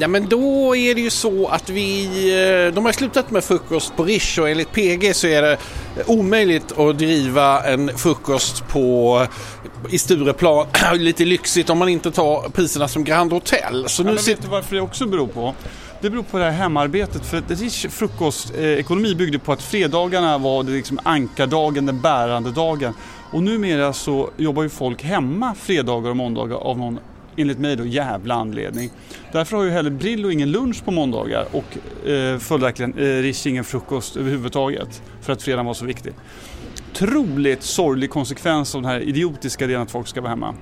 Ja men då är det ju så att vi, eh, de har slutat med frukost på Rish och enligt PG så är det omöjligt att driva en frukost på i Stureplan lite lyxigt om man inte tar priserna som Grand Hotel. Så nu ja, vet du varför det också beror på? Det beror på det här hemarbetet. För att Rish frukostekonomi byggde på att fredagarna var det liksom ankardagen, den bärande dagen. Och numera så jobbar ju folk hemma fredagar och måndagar av någon enligt mig då jävla anledning. Därför har ju heller Brillo ingen lunch på måndagar och eh, följaktligen eh, Rish ingen frukost överhuvudtaget för att fredagen var så viktig. Otroligt sorglig konsekvens av den här idiotiska idén att folk ska vara hemma.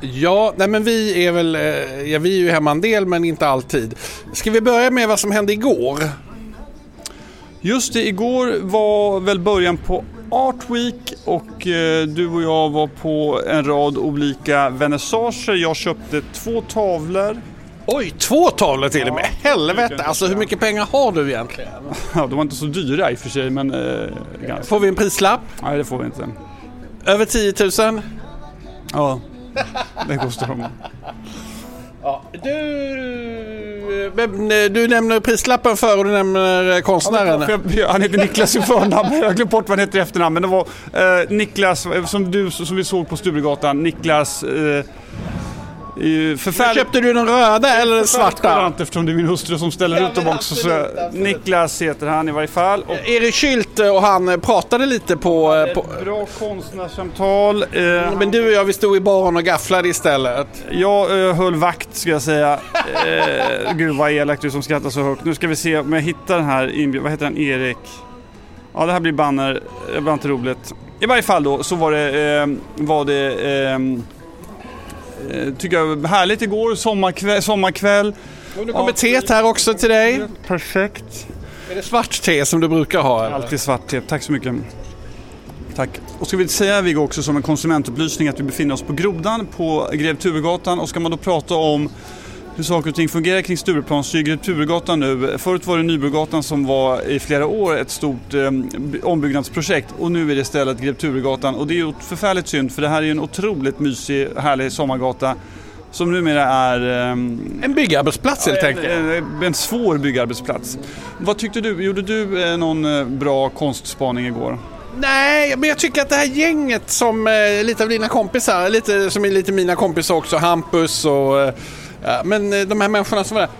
Ja, nej men vi är väl, eh, ja vi är ju hemma en del men inte alltid. Ska vi börja med vad som hände igår? Just det, igår var väl början på Art Week och eh, du och jag var på en rad olika vernissager. Jag köpte två tavlor. Oj, två tavlor till och med! Ja, Helvete! Alltså hur mycket pengar har du egentligen? Ja, de var inte så dyra i och för sig men... Eh. Får vi en prislapp? Nej, det får vi inte. Över 10 000? Ja, det kostar de. Ja, du, eh, du nämner prislappen för och du nämner eh, konstnären. Ja, han heter Niklas i förnamn. Jag har glömt bort vad han heter i efternamn. Men det var eh, Niklas, eh, som, du, som vi såg på Sturegatan. Niklas eh, Förfärligt... Köpte du den röda eller den svarta? Eftersom det är min hustru som ställer ja, ut dem också. Absolut, så absolut. Niklas heter han i varje fall. Och... Erik Schülte och han pratade lite på... Ja, på... Bra konstnärssamtal. Eh, men du och jag vi stod i baren och gafflade istället. Jag eh, höll vakt ska jag säga. eh, gud vad elakt du som skrattar så högt. Nu ska vi se om jag hittar den här inbjudningen. Vad heter han? Erik? Ja det här blir banner. Det var inte roligt. I varje fall då så var det, eh, var det eh, Eh, tycker jag härligt igår, sommarkväll. sommarkväll. Och nu kommer teet här också till dig. Perfekt. Är det svart te som du brukar ha? Eller? Alltid svart te, tack så mycket. Tack. Och ska vi säga Viggo också som en konsumentupplysning att vi befinner oss på Grodan på Grev Turegatan och ska man då prata om hur saker och ting fungerar kring Stureplan Grev Turegatan nu, förut var det Nybrogatan som var i flera år ett stort eh, ombyggnadsprojekt och nu är det istället Grev Turegatan och det är ju förfärligt synd för det här är ju en otroligt mysig, härlig sommargata som numera är... Eh, en byggarbetsplats helt enkelt. En, en svår byggarbetsplats. Vad tyckte du? Gjorde du eh, någon eh, bra konstspaning igår? Nej, men jag tycker att det här gänget som eh, lite av dina kompisar, lite som är lite mina kompisar också, Hampus och eh, Ja, men eh, de här människorna som var där.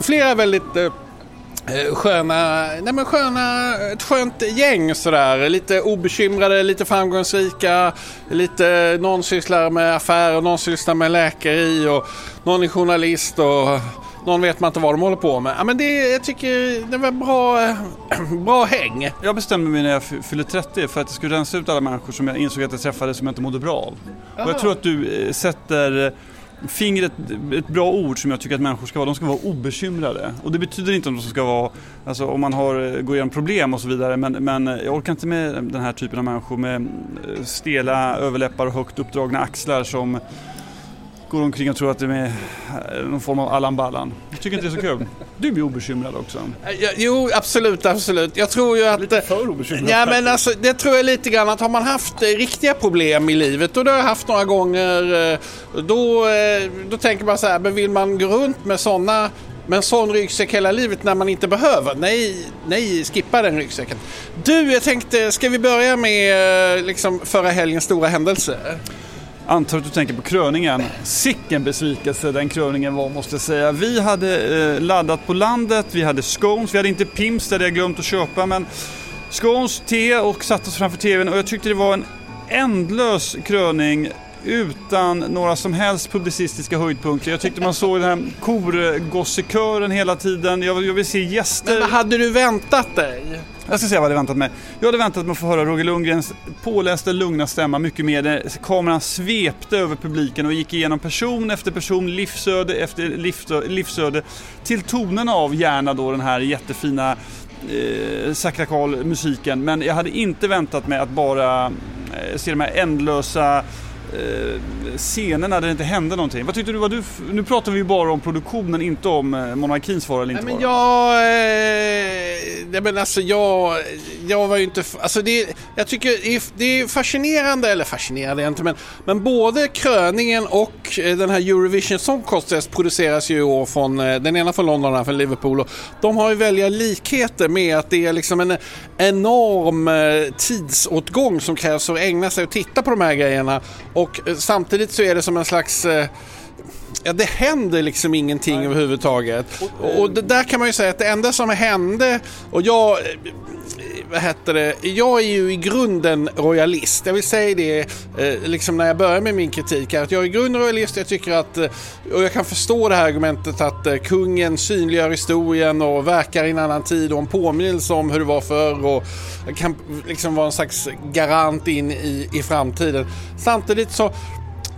Flera väldigt eh, eh, sköna, nej men sköna, ett skönt gäng sådär. Lite obekymrade, lite framgångsrika. Lite, någon sysslar med affärer, någon sysslar med läkeri och någon är journalist och någon vet man inte vad de håller på med. Ja, men det, jag tycker det var bra, bra häng. Jag bestämde mig när jag fyllde 30 för att jag skulle rensa ut alla människor som jag insåg att jag träffade som jag inte mådde bra av. Och jag tror att du sätter fingret, ett bra ord som jag tycker att människor ska vara, de ska vara obekymrade. Och det betyder inte att de ska vara, alltså om man har, eh, går igenom problem och så vidare, men, men eh, jag orkar inte med den här typen av människor med eh, stela överläppar och högt uppdragna axlar som går omkring och tror att det är någon form av Allan Ballan. Jag tycker inte det är så kul. Du blir obekymrad också. Ja, jo, absolut, absolut. Jag tror ju att... Lite för obekymrad. Ja, men alltså, det tror jag lite grann att har man haft eh, riktiga problem i livet och det har jag haft några gånger. Eh, då, eh, då tänker man så här, men vill man gå runt med sådana med en sån ryggsäck hela livet när man inte behöver. Nej, nej, skippa den ryggsäcken. Du, jag tänkte, ska vi börja med liksom förra helgens stora händelse? Antar att du tänker på kröningen. Sicken besvikelse den kröningen var måste jag säga. Vi hade eh, laddat på landet, vi hade scones, vi hade inte Pims, det hade jag glömt att köpa men scones, te och satt oss framför TVn och jag tyckte det var en ändlös kröning utan några som helst publicistiska höjdpunkter. Jag tyckte man såg den här korgossekören hela tiden. Jag, jag vill se gäster. Men vad hade du väntat dig? Jag ska säga vad jag hade väntat mig. Jag hade väntat mig att få höra Roger Lundgrens pålästa lugna stämma mycket mer. Kameran svepte över publiken och gick igenom person efter person, livsöde efter livsöde, till tonerna av gärna då den här jättefina eh, sakrakalmusiken. Men jag hade inte väntat mig att bara eh, se de här ändlösa scenerna där det inte hände någonting. Vad tyckte du, vad du, nu pratar vi ju bara om produktionen, inte om eh, monarkins vara eller inte Nej, men vara. jag... Eh, men alltså jag... Jag var ju inte... Alltså det, jag tycker det är, fascinerande, eller fascinerande inte, men, men både kröningen och eh, den här Eurovision Song Contest produceras ju i år från, eh, den ena från London och den från Liverpool. Och de har ju väldiga likheter med att det är liksom en enorm eh, tidsåtgång som krävs för att ägna sig och titta på de här grejerna. Och eh, samtidigt så är det som en slags eh, Ja, det händer liksom ingenting Nej. överhuvudtaget. Och, och där kan man ju säga att det enda som hände, och jag, eh, vad heter det, jag är ju i grunden royalist. Jag vill säga det eh, liksom när jag börjar med min kritik här, att jag är i grunden royalist. Jag tycker att, eh, och jag kan förstå det här argumentet att eh, kungen synliggör historien och verkar i en annan tid och en påminnelse om hur det var förr och kan liksom vara en slags garant in i, i framtiden. Samtidigt så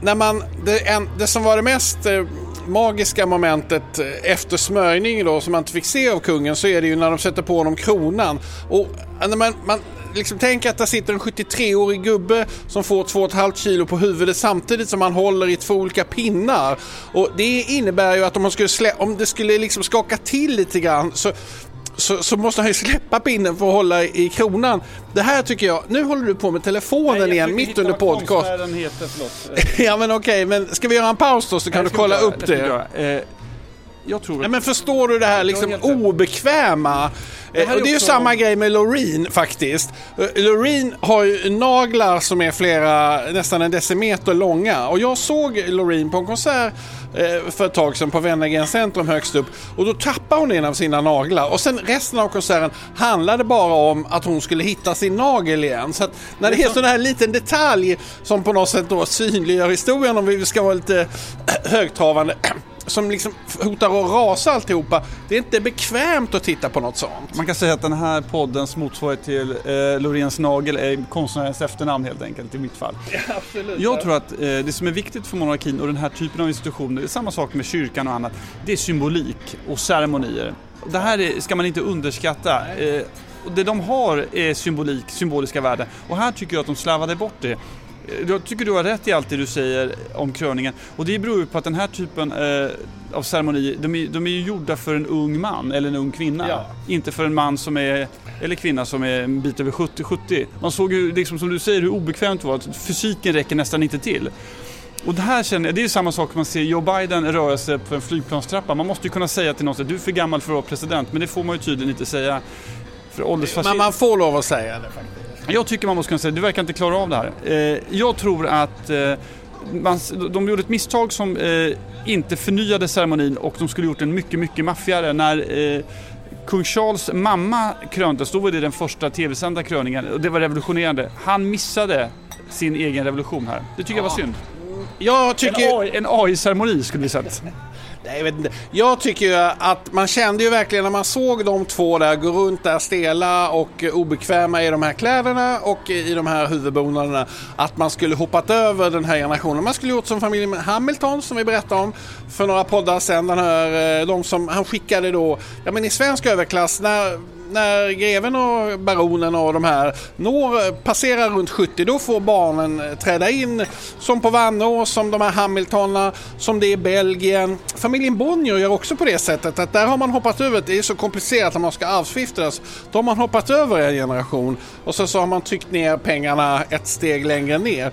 när man, det, en, det som var det mest eh, magiska momentet eh, efter smörjning då som man inte fick se av kungen så är det ju när de sätter på honom kronan. Och eh, när man, man liksom tänker att det sitter en 73-årig gubbe som får 2,5 kilo på huvudet samtidigt som han håller i två olika pinnar. Och det innebär ju att om, man skulle slä, om det skulle liksom skaka till lite grann så så, så, måste han ju släppa pinnen för att hålla i kronan. Det här tycker jag, nu håller du på med telefonen Nej, igen mitt under podcast. Heter, ja men okej, okay, men ska vi göra en paus då så kan Nej, du kolla göra, upp det. det. Eh, jag tror att... men förstår du det här liksom obekväma? Det, eh, det är ju samma grej med Loreen faktiskt. Eh, Loreen har ju naglar som är flera, nästan en decimeter långa. Och jag såg Loreen på en konsert eh, för ett tag sedan på Wennergren centrum högst upp. Och då tappade hon en av sina naglar. Och sen resten av konserten handlade bara om att hon skulle hitta sin nagel igen. Så att när det är sån här liten detalj som på något sätt då synliggör historien om vi ska vara lite högtravande som liksom hotar att rasa alltihopa. Det är inte bekvämt att titta på något sånt. Man kan säga att den här poddens motsvarighet till eh, Loreens nagel är konstnärens efternamn helt enkelt i mitt fall. Ja, absolut, Jag tror att eh, det som är viktigt för monarkin och den här typen av institutioner, det är samma sak med kyrkan och annat, det är symbolik och ceremonier. Det här är, ska man inte underskatta. Eh, det de har är symbolik, symboliska värden och här tycker jag att de slarvade bort det. Jag tycker du har rätt i allt det du säger om kröningen. Och det beror ju på att den här typen eh, av ceremonier, de är, de är ju gjorda för en ung man eller en ung kvinna. Ja. Inte för en man som är, eller kvinna som är en bit över 70-70. Man såg ju, liksom, som du säger, hur obekvämt det var. Fysiken räcker nästan inte till. Och det här känner jag, det är samma sak man ser Joe Biden röra sig på en flygplanstrappa. Man måste ju kunna säga till någon att du är för gammal för att vara president, men det får man ju tydligen inte säga. För Men man får lov att säga det faktiskt. Jag tycker man måste kunna säga, du verkar inte klara av det här. Eh, jag tror att eh, man, de gjorde ett misstag som eh, inte förnyade ceremonin och de skulle gjort den mycket, mycket maffigare. När eh, kung Charles mamma kröntes, då var det den första tv-sända kröningen och det var revolutionerande. Han missade sin egen revolution här. Det tycker ja. jag var synd. Jag tycker... En AI-ceremoni skulle vi sett. Nej, jag vet inte. Jag tycker ju att man kände ju verkligen när man såg de två där gå runt där stela och obekväma i de här kläderna och i de här huvudbonaderna att man skulle hoppat över den här generationen. Man skulle gjort som familjen Hamilton som vi berättade om för några poddar sedan. Den här, eh, de som han skickade då, ja men i svensk överklass när när greven och baronen och de här når, passerar runt 70 då får barnen eh, träda in som på Vannås, som de här Hamiltonerna, som det är i Belgien. Familjen Bonnier gör också på det sättet att där har man hoppat över, det är så komplicerat när man ska arvsskiftas. Då har man hoppat över en generation och så, så har man tryckt ner pengarna ett steg längre ner.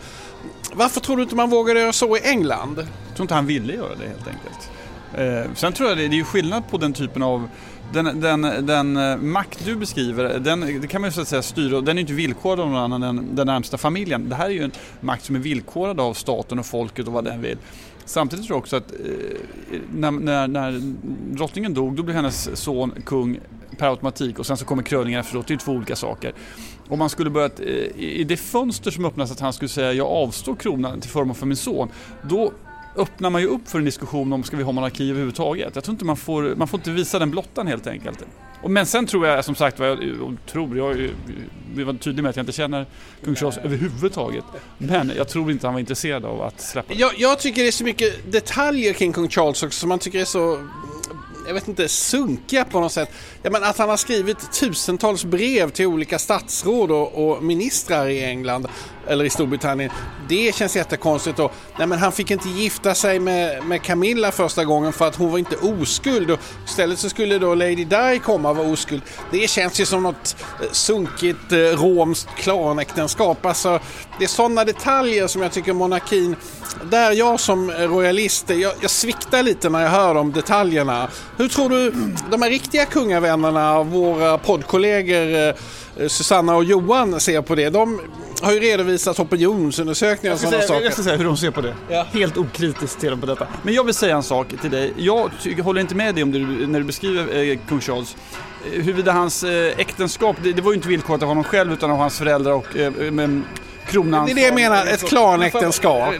Varför tror du inte man vågade göra så i England? Jag tror inte han ville göra det helt enkelt. Eh, sen tror jag det, det är skillnad på den typen av den, den, den eh, makt du beskriver, den, det kan man ju så att säga styra, den är inte villkorad av någon annan än den närmsta familjen. Det här är ju en makt som är villkorad av staten och folket och vad den vill. Samtidigt tror jag också att eh, när, när, när drottningen dog, då blev hennes son kung per automatik och sen så kommer kröningen efteråt. Det är två olika saker. Om man skulle börjat, eh, i det fönster som öppnas att han skulle säga jag avstår kronan till förmån för min son, då öppnar man ju upp för en diskussion om ska vi ha monarki överhuvudtaget. Jag tror inte man får, man får inte visa den blottan helt enkelt. Men sen tror jag som sagt jag tror, jag vill vara tydlig med att jag inte känner kung Charles överhuvudtaget. Men jag tror inte han var intresserad av att släppa jag, jag tycker det är så mycket detaljer kring kung Charles också som man tycker är så jag vet inte, sunkiga på något sätt. Ja, men att han har skrivit tusentals brev till olika statsråd och, och ministrar i England. eller i Storbritannien. Det känns jättekonstigt Och, Nej men han fick inte gifta sig med, med Camilla första gången för att hon var inte oskuld. Och istället så skulle då Lady Di komma och vara oskuld. Det känns ju som något eh, sunkigt eh, romskt klanäktenskap. Alltså, det är sådana detaljer som jag tycker monarkin, där jag som royalist, jag, jag sviktar lite när jag hör om detaljerna. Hur tror du de här riktiga kungavännerna, våra poddkollegor eh, Susanna och Johan ser på det? De har ju redovisat opinionsundersökningar och sådana saker. Jag ska säga hur de ser på det. Ja. Helt okritiskt ser de på detta. Men jag vill säga en sak till dig. Jag håller inte med dig om det när du beskriver eh, kung Charles. Eh, huruvida hans eh, äktenskap, det, det, var ju inte villkorat av honom själv utan av hans föräldrar och eh, men, kronan. Det är det jag menar, ett klanäktenskap.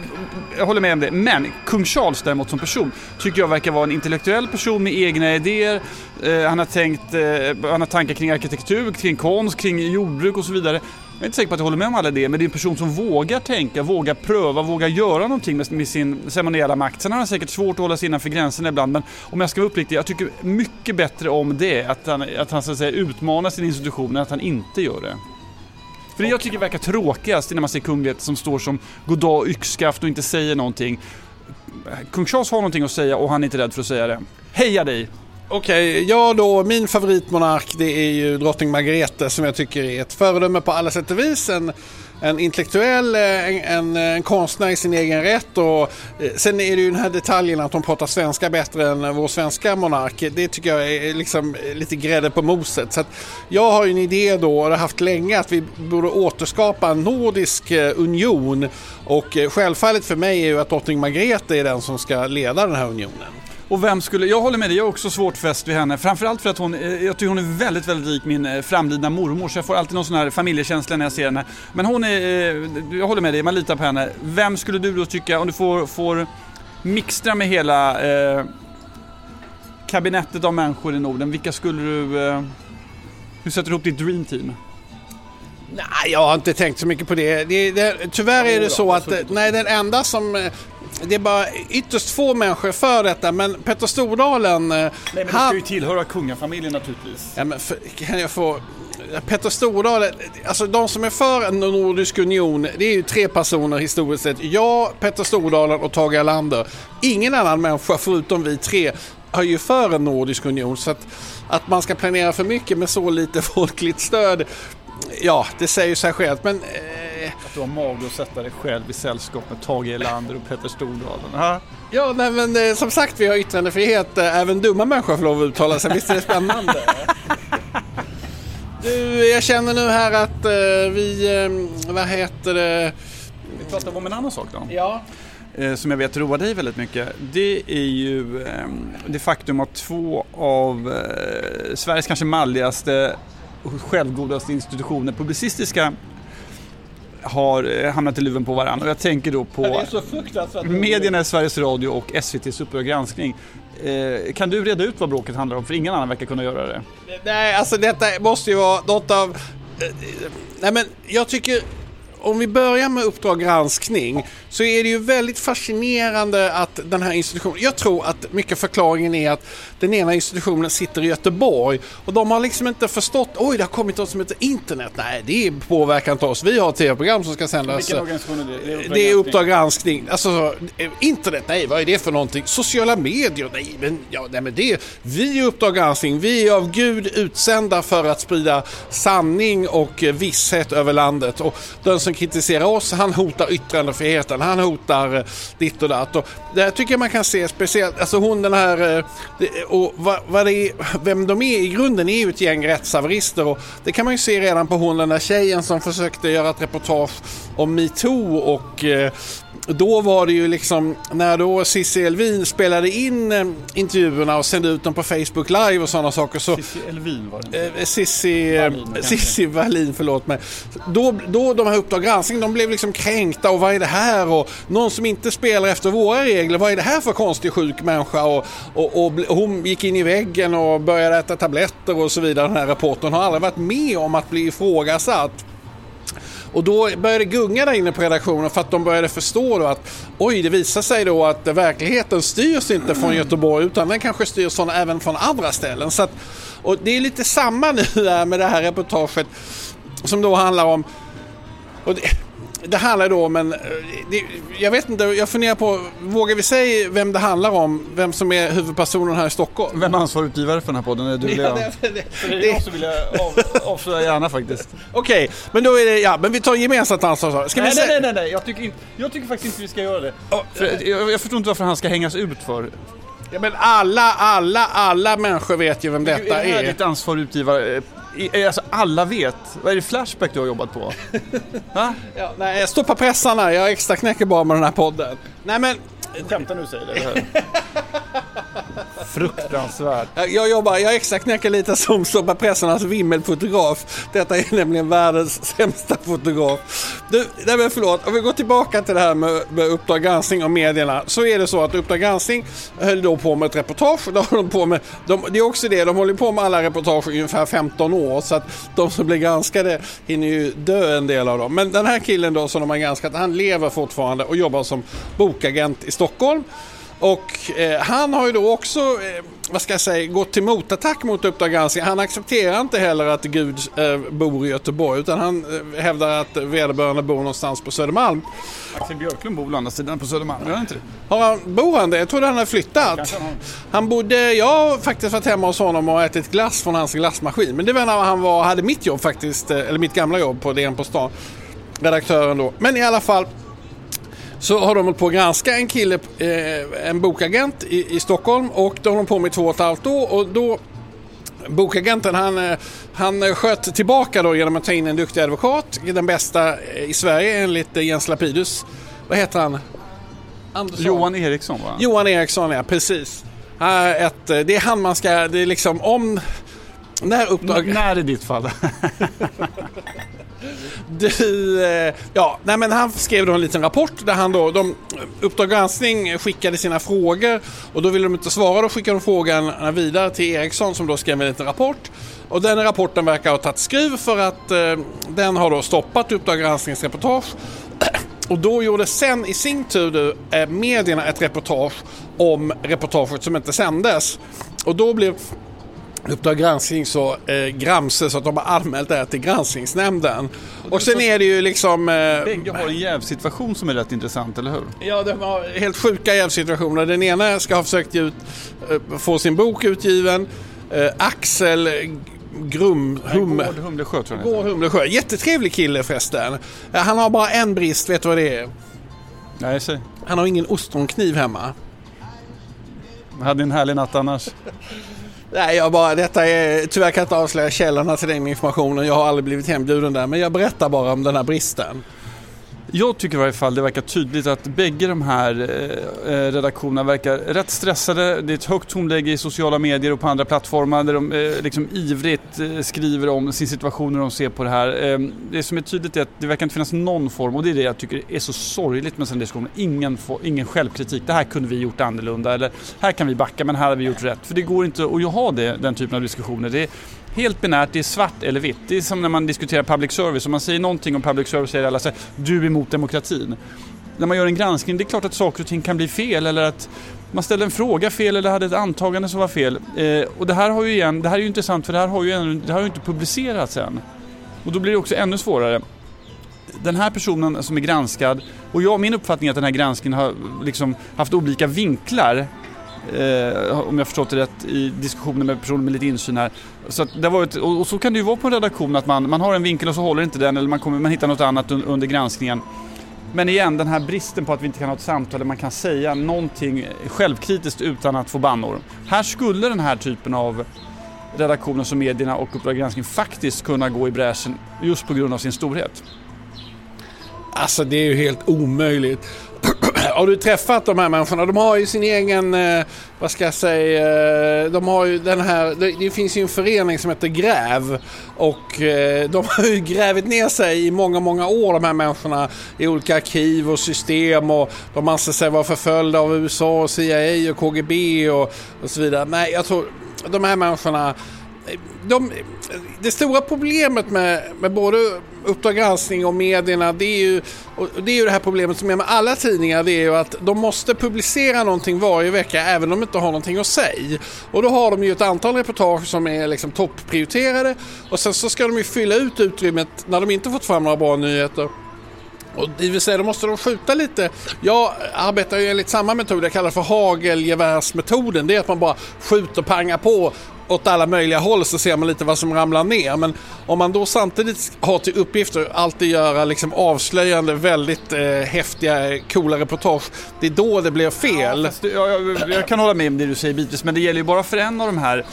Jag håller med om det. Men kung Charles däremot som person tycker jag verkar vara en intellektuell person med egna idéer. Eh, han har tänkt, eh, han har tankar kring arkitektur, kring konst, kring jordbruk och så vidare. Jag är inte säker på att jag håller med om alla det, men det är en person som vågar tänka, vågar pröva, vågar göra någonting med, med sin ceremoniella makt. Sen har han säkert svårt att hålla sig innanför gränserna ibland, men om jag ska vara uppriktig, jag tycker mycket bättre om det, att han, att han så att säga utmanar sin institution, än att han inte gör det. För det jag tycker verkar tråkigast när man ser kunglighet som står som goddag yxskaft och inte säger någonting. Kung Charles har någonting att säga och han är inte rädd för att säga det. Heja dig! Okej, okay, ja då, min favoritmonark det är ju drottning Margrethe som jag tycker är ett föredöme på alla sätt och vis. En, en intellektuell, eh, en, en, en, konstnär i sin egen rätt och eh, sen är det ju den här detaljen att hon pratar svenska bättre än vår svenska monark. Det tycker jag är liksom eh, lite grädde på moset. Så jag har ju en idé då, och det har haft länge, att vi borde återskapa en nordisk union och självfallet för mig är ju att drottning Margrethe är den som ska leda den här unionen. Och vem skulle, jag håller med dig, jag har också svårt fäst vid henne. Framförallt för att hon, eh, jag tycker hon är väldigt, väldigt lik min eh, framlidna mormor. Så jag får alltid någon sån här familjekänsla när jag ser henne. Men hon är, eh, jag håller med dig, man litar på henne. Vem skulle du då tycka, om du får, får mixtra med hela eh, kabinettet av människor i Norden, vilka skulle du, eh, hur sätter du ihop ditt dream team? Nej, jag har inte tänkt så mycket på det. det, det tyvärr är det så att nej, den enda som det är bara ytterst få människor för detta, men Petter Stordalen... Eh, Nej, men han... ska ju tillhöra kungafamiljen naturligtvis. Ja, men för, kan jag få... Petter Stordalen, alltså de som är för en nordisk union, det är ju tre personer historiskt sett. Jag, Petter Stordalen och Tage Erlander. Ingen annan människa förutom vi tre är ju för en nordisk union. Så att, att man ska planera för mycket med så lite folkligt stöd, ja, det säger sig självt. Men eh, att du har mag att sätta dig själv i sällskap med Tage Erlander och Petter Stordalen. Ja, nej, men eh, som sagt vi har yttrandefrihet. Eh, även dumma människor får lov att uttala sig. Visst är det spännande? du, jag känner nu här att eh, vi, eh, vad heter det? Vi pratar om en annan sak då. Ja eh, som jag vet roar dig väldigt mycket, det är ju det faktum att två av Sveriges kanske malligaste självgodaste institutioner, publicistiska har eh, hamnat i luven på varandra. Och jag tänker då på medierna, Sveriges Radio och SVTs Uppdrag granskning. Eh, kan du reda ut vad bråket handlar om? För ingen annan verkar kunna göra det. Nej, alltså detta måste ju vara något av... Eh, nej men jag tycker om vi börjar med Uppdrag granskning så är det ju väldigt fascinerande att den här institutionen, jag tror att mycket förklaringen är att den ena institutionen sitter i Göteborg och de har liksom inte förstått, oj det har kommit något som heter internet. Nej, det påverkar inte oss. Vi har tv-program som ska sändas. Vilken organisation är det? Det är Uppdrag granskning. Alltså, internet, nej vad är det för någonting? Sociala medier, nej men, ja, nej, men det, vi är Uppdrag granskning. Vi är av Gud utsända för att sprida sanning och visshet över landet. Och den som kritiserar oss, han hotar yttrandefriheten han hotar eh, ditt och datt. Och här tycker jag man kan se speciellt, alltså hon den här, eh, och vad, vad det är, vem de är i grunden är ju ett gäng rättshaverister och det kan man ju se redan på hon den där tjejen som försökte göra ett reportage om metoo och eh, då var det ju liksom när då Cissi Elvin spelade in eh, intervjuerna och sände ut dem på Facebook Live och sådana saker. Så, Cissi Elvin var det eh, Cissi Wallin, Cissi Wallin, förlåt mig. Då, då de här Uppdrag granskning, de blev liksom kränkta och vad är det här? Och någon som inte spelar efter våra regler, vad är det här för konstig sjuk människa? Och, och, och, och hon gick in i väggen och började äta tabletter och så vidare. Den här rapporten har aldrig varit med om att bli ifrågasatt. Och då började det gunga där inne på redaktionen för att de började förstå då att oj, det visar sig då att verkligheten styrs inte från Göteborg utan den kanske styrs från, även från andra ställen. Så att, och det är lite samma nu med det här reportaget som då handlar om och det, det handlar då om en... eh, Det, jag vet inte, jag funderar på, vågar vi säga vem det handlar om? Vem som är huvudpersonen här i Stockholm? Vem är ansvarig utgivare för den här podden? Är det du eller Ja, jag? det, det, det det, också vill jag av, avslöja gärna faktiskt. Okej, men då är det, ja, men vi tar gemensamt ansvar. Ska vi Nej, nej, nej, nej, nej. Jag, tycker inte, jag tycker faktiskt inte vi ska göra det. För jag, jag förstår inte varför han ska hängas ut för. Ja, men alla, alla, alla människor vet ju vem detta är det här är. ditt ansvar utgivare? Alltså alla vet. Vad är det Flashback du har jobbat på? Va? Ja, nej, stoppa pressarna, jag extra knäcker bara med den här podden. Nej men, Skämtar nu säger det. Fruktansvärt. jag- jag jobbar, jag extra knäcker lite som stoppa pressarnas vimmelfotograf. Detta är nämligen världens sämsta fotograf. Du, nej men förlåt, om vi går tillbaka till det här med, med Uppdrag granskning och medierna. Så är det så att Uppdrag granskning höll då på med ett reportage. Det, de på med, de, det är också det, de håller på med alla reportage i ungefär 15 år. Så att de som blir granskade hinner ju dö en del av dem. Men den här killen då som de har granskat, han lever fortfarande och jobbar som bokagent i Stockholm. Och eh, han har ju då också, eh, vad ska jag säga, gått till motattack mot Uppdrag granskning. Han accepterar inte heller att Gud eh, bor i Göteborg utan han eh, hävdar att vederbörande bor någonstans på Södermalm. Axel Björklund bor å andra sidan på Södermalm, gör han inte det? Har han, bor han där? Jag trodde han hade flyttat. Han. Han bodde, jag har faktiskt varit hemma hos honom och ätit glass från hans glassmaskin. Men det var när han var, hade mitt jobb faktiskt, eh, eller mitt gamla jobb på DN på stan. Redaktören då. Men i alla fall så har de hållit på att granska en kille, eh, en bokagent i, i Stockholm och det har de på med två och ett halvt år och då Bokagenten han, eh, han sköt tillbaka då genom att ta in en duktig advokat, den bästa i Sverige enligt eh, Jens Lapidus. Vad heter han? Andersson? Johan Eriksson va? Johan Eriksson, ja precis. Ett, det är han man ska, det är liksom om... När uppdrag... N- när i ditt fall? Du, eh, ja, nej men han skrev då en liten rapport där han då, de, Uppdrag granskning skickade sina frågor och då ville de inte svara, då skickade de frågan vidare till Eriksson som då skrev en liten rapport. Och den rapporten verkar ha tagit skruv för att eh, den har då stoppat Uppdrag gransknings reportage. Och då gjorde sen i sin tur du, eh, medierna ett reportage om reportaget som inte sändes. Och då blev Uppdrag granskning så eh, gramse så att de har anmält det här till granskningsnämnden. Och sen är det ju liksom... Eh, Bägge har en jävsituation som är rätt intressant, eller hur? Ja, de har helt sjuka jävsituationer. Den ena ska ha försökt ut, eh, få sin bok utgiven. Eh, Axel Grum... Hum, Gård Humlesjö tror jag han Gård. Humlesjö. Jättetrevlig kille förresten. Eh, Han har bara en brist, vet du vad det är? Nej, säg. Han har ingen ostronkniv hemma. Jag hade en härlig natt annars. Nej, jag bara, detta är, tyvärr kan jag inte avslöja källorna till den informationen. Jag har aldrig blivit hembjuden där, men jag berättar bara om den här bristen. Jag tycker i varje fall det verkar tydligt att bägge de här eh, eh, redaktionerna verkar rätt stressade. Det är ett högt tonläge i sociala medier och på andra plattformar där de eh, liksom ivrigt skriver om sin situation när de ser på det här. Ehm, det som är tydligt är att det verkar inte finnas någon form, och det är det jag tycker är så sorgligt med den diskussionen, ingen, ingen självkritik. Det här kunde vi gjort annorlunda eller här kan vi backa men här har vi gjort rätt. För det går inte att ha det, den typen av diskussioner. Det är, helt binärt, det är svart eller vitt. Det är som när man diskuterar public service. Om man säger någonting om public service säger alla så här, du är emot demokratin. När man gör en granskning, det är klart att saker och ting kan bli fel eller att man ställde en fråga fel eller hade ett antagande som var fel. Eh, och det här har ju igen, det här är ju intressant för det här har ju, ännu, det här har ju inte publicerats än. Och då blir det också ännu svårare. Den här personen som är granskad, och jag, min uppfattning är att den här granskningen har liksom haft olika vinklar Eh, om jag förstått det rätt i diskussioner med personer med lite insyn här. Så att det var ett, och, och så kan det ju vara på en redaktion att man, man har en vinkel och så håller inte den eller man, kommer, man hittar något annat un, under granskningen. Men igen, den här bristen på att vi inte kan ha ett samtal där man kan säga någonting självkritiskt utan att få bannor. Här skulle den här typen av redaktioner som medierna och Uppdrag granskning faktiskt kunna gå i bräschen just på grund av sin storhet. Alltså det är ju helt omöjligt. Har du träffat de här människorna? De har ju sin egen, eh, vad ska jag säga, eh, de har ju den här, det, det finns ju en förening som heter Gräv och eh, de har ju grävit ner sig i många, många år de här människorna i olika arkiv och system och de anser sig vara förföljda av USA, och CIA och KGB och, och så vidare. Nej, jag tror de här människorna de, det stora problemet med, med både Uppdrag granskning och medierna det är, ju, det är ju det här problemet som är med alla tidningar det är ju att de måste publicera någonting varje vecka även om de inte har någonting att säga. Och då har de ju ett antal reportage som är liksom topprioriterade och sen så ska de ju fylla ut utrymmet när de inte fått fram några bra nyheter Och det vill säga, då måste de skjuta lite. Jag arbetar ju enligt samma metod, jag kallar det för hagelgevärsmetoden. Det är att man bara skjuter och pangar på åt alla möjliga håll så ser man lite vad som ramlar ner. Men om man då samtidigt har till uppgift att alltid göra liksom avslöjande, väldigt eh, häftiga, coola reportage. Det är då det blir fel. Ja, jag, jag, kan hålla med om det du säger bitvis, men det gäller ju bara för en av de här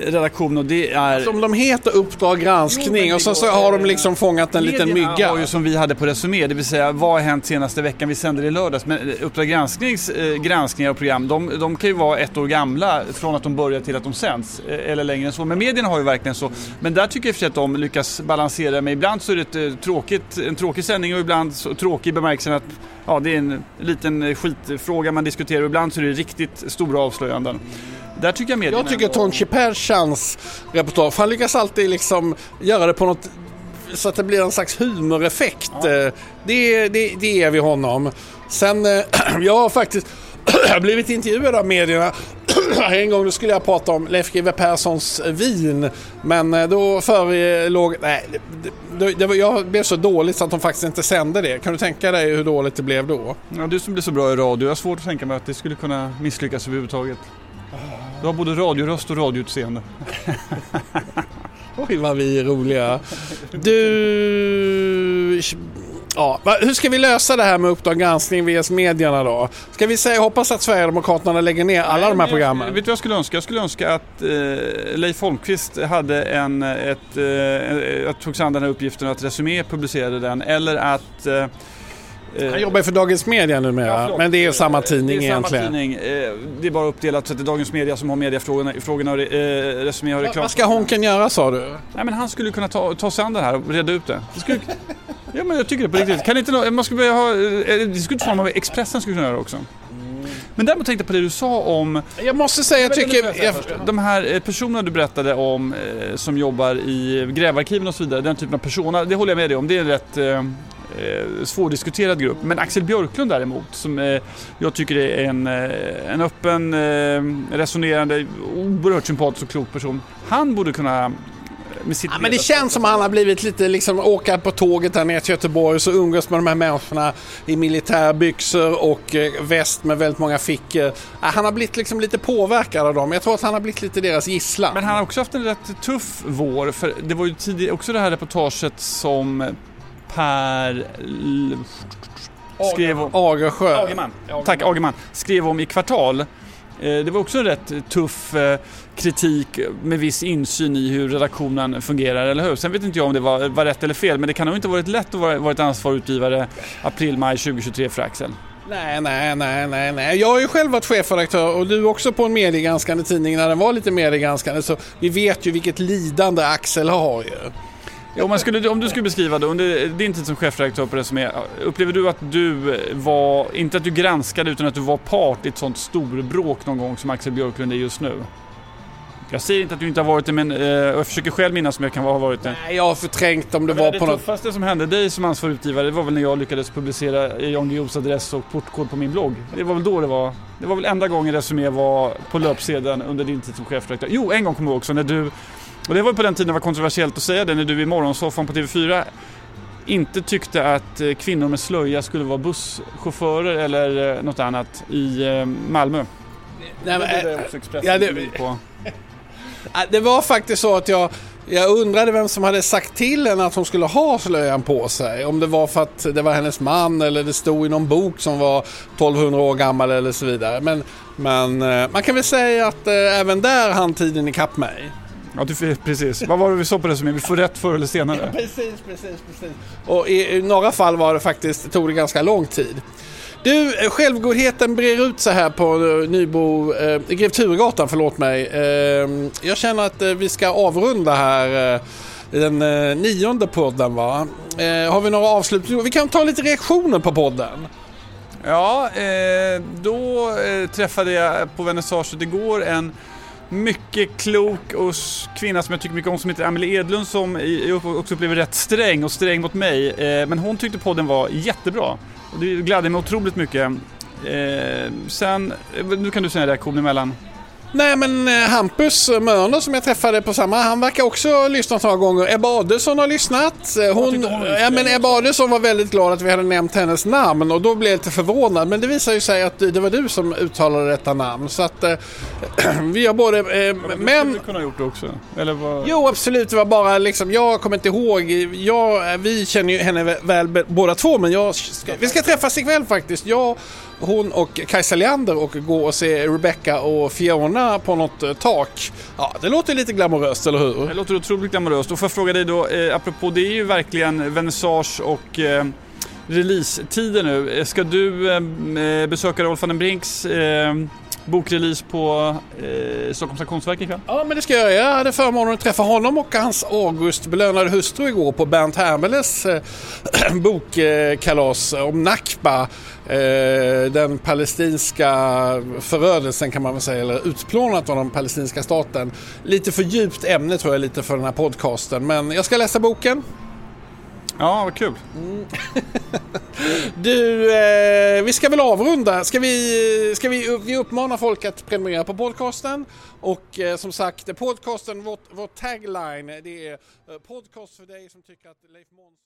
redaktion och det är... Som de heter Uppdrag granskning jo, och så, så har de liksom fångat en liten mygga. har ju som vi hade på Resumé, det vill säga vad har hänt senaste veckan? Vi sände det i lördags. Men eh, Uppdrag gransknings eh, granskningar och program, de, de, kan ju vara ett år gamla från att de börjar till att de sänds. Eh, eller längre än så. Men medierna har ju verkligen så. Men där tycker jag för att de lyckas balansera. Men ibland så är det ett, eh, tråkigt, en tråkig sändning och ibland så tråkig i bemärkelsen att ja, det är en liten skitfråga man diskuterar och ibland så är det riktigt stora avslöjanden. Där tycker jag Jag tycker Tonchi Perchans reportage, han lyckas alltid liksom göra det på något så att det blir en slags humoreffekt. Ja. Eh, det, det, det ger vi honom. Sen, eh, jag har faktiskt blivit intervjuad av medierna. en gång skulle jag prata om Leif GW Perssons vin. Men eh, då förelåg... Nej, det, det, det, jag blev så dåligt så att de faktiskt inte sände det. Kan du tänka dig hur dåligt det blev då? Ja, du som blir så bra i radio, jag har svårt att tänka mig att det skulle kunna misslyckas överhuvudtaget. Du har både radioröst och radioutseende. Oj vad vi är roliga. Du... Ja, hur ska vi lösa det här med Uppdrag granskning vs medierna då? Ska vi säga, hoppas att Sverigedemokraterna lägger ner alla Nej, de här programmen? vet du vad jag skulle önska? Jag skulle önska att eh, Leif Holmqvist hade en, ett, eh, att tog sig an den här uppgiften och att Resumé publicerade den. Eller att Eh, Han jobbar för Dagens Media numera, ja, men det är samma tidning det är samma egentligen. Tidning. Eh, det är bara uppdelat så att det är Dagens Media som har mediafrågorna frågorna, och eh, Resumé har reklam. Vad ska Honken göra sa du? Nej, men han skulle kunna ta, ta sig an det här och reda ut det. det skulle, ja, men jag tycker det på riktigt. Kan inte, man skulle ha, det skulle inte vara Expressen skulle kunna göra också. Men däremot tänkte jag på det du sa om... Jag måste säga, jag tycker... Jag, de här personerna du berättade om som jobbar i grävarkiven och så vidare, den typen av personer, det håller jag med dig om. Det är rätt eh, svårdiskuterad grupp. Men Axel Björklund däremot, som eh, jag tycker är en, eh, en öppen, eh, resonerande, oerhört sympatisk och klok person. Han borde kunna Ja, men det känns som att han har blivit lite liksom åka på tåget här ner till Göteborg och så umgås med de här människorna i militärbyxor och eh, väst med väldigt många fickor. Han har blivit liksom lite påverkad av dem. Jag tror att han har blivit lite deras gisslan. Men han har också haft en rätt tuff vår. För det var ju tidigare också det här reportaget som Per skrev om... Agersjö. Agerman. Tack, Agerman. Skrev om i Kvartal. Eh, det var också en rätt tuff eh, kritik med viss insyn i hur redaktionen fungerar, eller hur? Sen vet inte jag om det var, var rätt eller fel, men det kan nog inte varit lätt att vara, ett ansvarig utgivare april-maj 2023 för Axel. Nej, nej, nej, nej, nej. Jag har ju själv varit chefredaktör och du också på en mediegranskande tidning när den var lite mediegranskande. Så vi vet ju vilket lidande Axel har ju. Om, man skulle, om du skulle beskriva det under din tid som chefredaktör på Resumé, upplever du att du var, inte att du granskade utan att du var part i ett sånt storbråk någon gång som Axel Björklund är just nu? Jag säger inte att du inte har varit det, men eh, jag försöker själv minnas om jag kan ha varit det. Nej, jag har förträngt om det var det på något... Det tuffaste som hände dig som ansvarig utgivare, det var väl när jag lyckades publicera Jan Guillous adress och portkod på min blogg. Det var väl då det var. Det var väl enda gången Resumé var på löpsedeln under din tid som chefredaktör. Jo, en gång kommer jag också när du och det var på den tiden det var kontroversiellt att säga det när du i morgonsoffan på TV4 inte tyckte att eh, kvinnor med slöja skulle vara busschaufförer eller eh, något annat i eh, Malmö. Nej, men, det, ja, det, det var faktiskt så att jag, jag undrade vem som hade sagt till henne att hon skulle ha slöjan på sig. Om det var för att det var hennes man eller det stod i någon bok som var 1200 år gammal eller så vidare. Men, men man kan väl säga att även där hann tiden ikapp mig. Ja, du, precis. Vad var det vi sa på det som är? Vi får rätt förr eller senare. Ja, precis, precis, precis. Och i, i, några fall var det faktiskt, tog det ganska lång tid. Du, självgodheten brer ut sig här på eh, Nybro, eh, Grev Turegatan, förlåt mig. Eh, jag känner att eh, vi ska avrunda här eh, den eh, nionde podden va. Eh, har vi några avslutningar? Vi kan ta lite reaktioner på podden. Ja, eh, då träffade jag på vernissaget igår en mycket klok och kvinna som jag tycker mycket om som heter Amelie Edlund som jag också upplever rätt sträng och sträng mot mig. Eh, men hon tyckte podden var jättebra och det gladde mig otroligt mycket. Eh, sen, eh, nu kan du säga en reaktion emellan. Nej men eh, Hampus Mörner som jag träffade på samma, han verkar också ha lyssnat några gånger. Ebba Adelsson har lyssnat. Eh, Hon, ja, men Ebba Adelsson var väldigt glad att vi hade nämnt hennes namn och då blev jag lite förvånad. Men det visar ju sig att det var du som uttalade detta namn. Så att eh, vi har både... Eh, men... Du kunde ha gjort det också. Eller vad? Jo absolut, det var bara liksom, jag kommer inte ihåg. Jag, vi känner ju henne väl båda två men jag, ska, vi ska träffas ikväll faktiskt. Jag, hon och Kajsa Leander och gå och se Rebecca och Fiona på något eh, tak. Ja, det låter lite glamoröst, eller hur? Det låter otroligt glamoröst. Och får jag fråga dig då, eh, apropå det är ju verkligen vernissage och eh, release-tider nu. Eh, ska du eh, eh, besöka Rolf van den Brinks eh, bokrelease på eh, Stockholms Auktionsverk ikväll? Ja, men det ska jag göra. Jag hade förmånen att träffa honom och hans Augustbelönade hustru igår på Bernt Hermeles eh, bokkalas om Nakba. Eh, den palestinska förödelsen kan man väl säga, eller utplånat av den palestinska staten. Lite för djupt ämne tror jag lite för den här podcasten, men jag ska läsa boken. Ja, vad kul. Mm. Du, eh, vi ska väl avrunda. Ska vi, ska vi, vi uppmanar folk att prenumerera på podcasten. Och eh, som sagt, podcasten, vår, vår tagline, det är eh, podcast för dig som tycker att Leif Månsson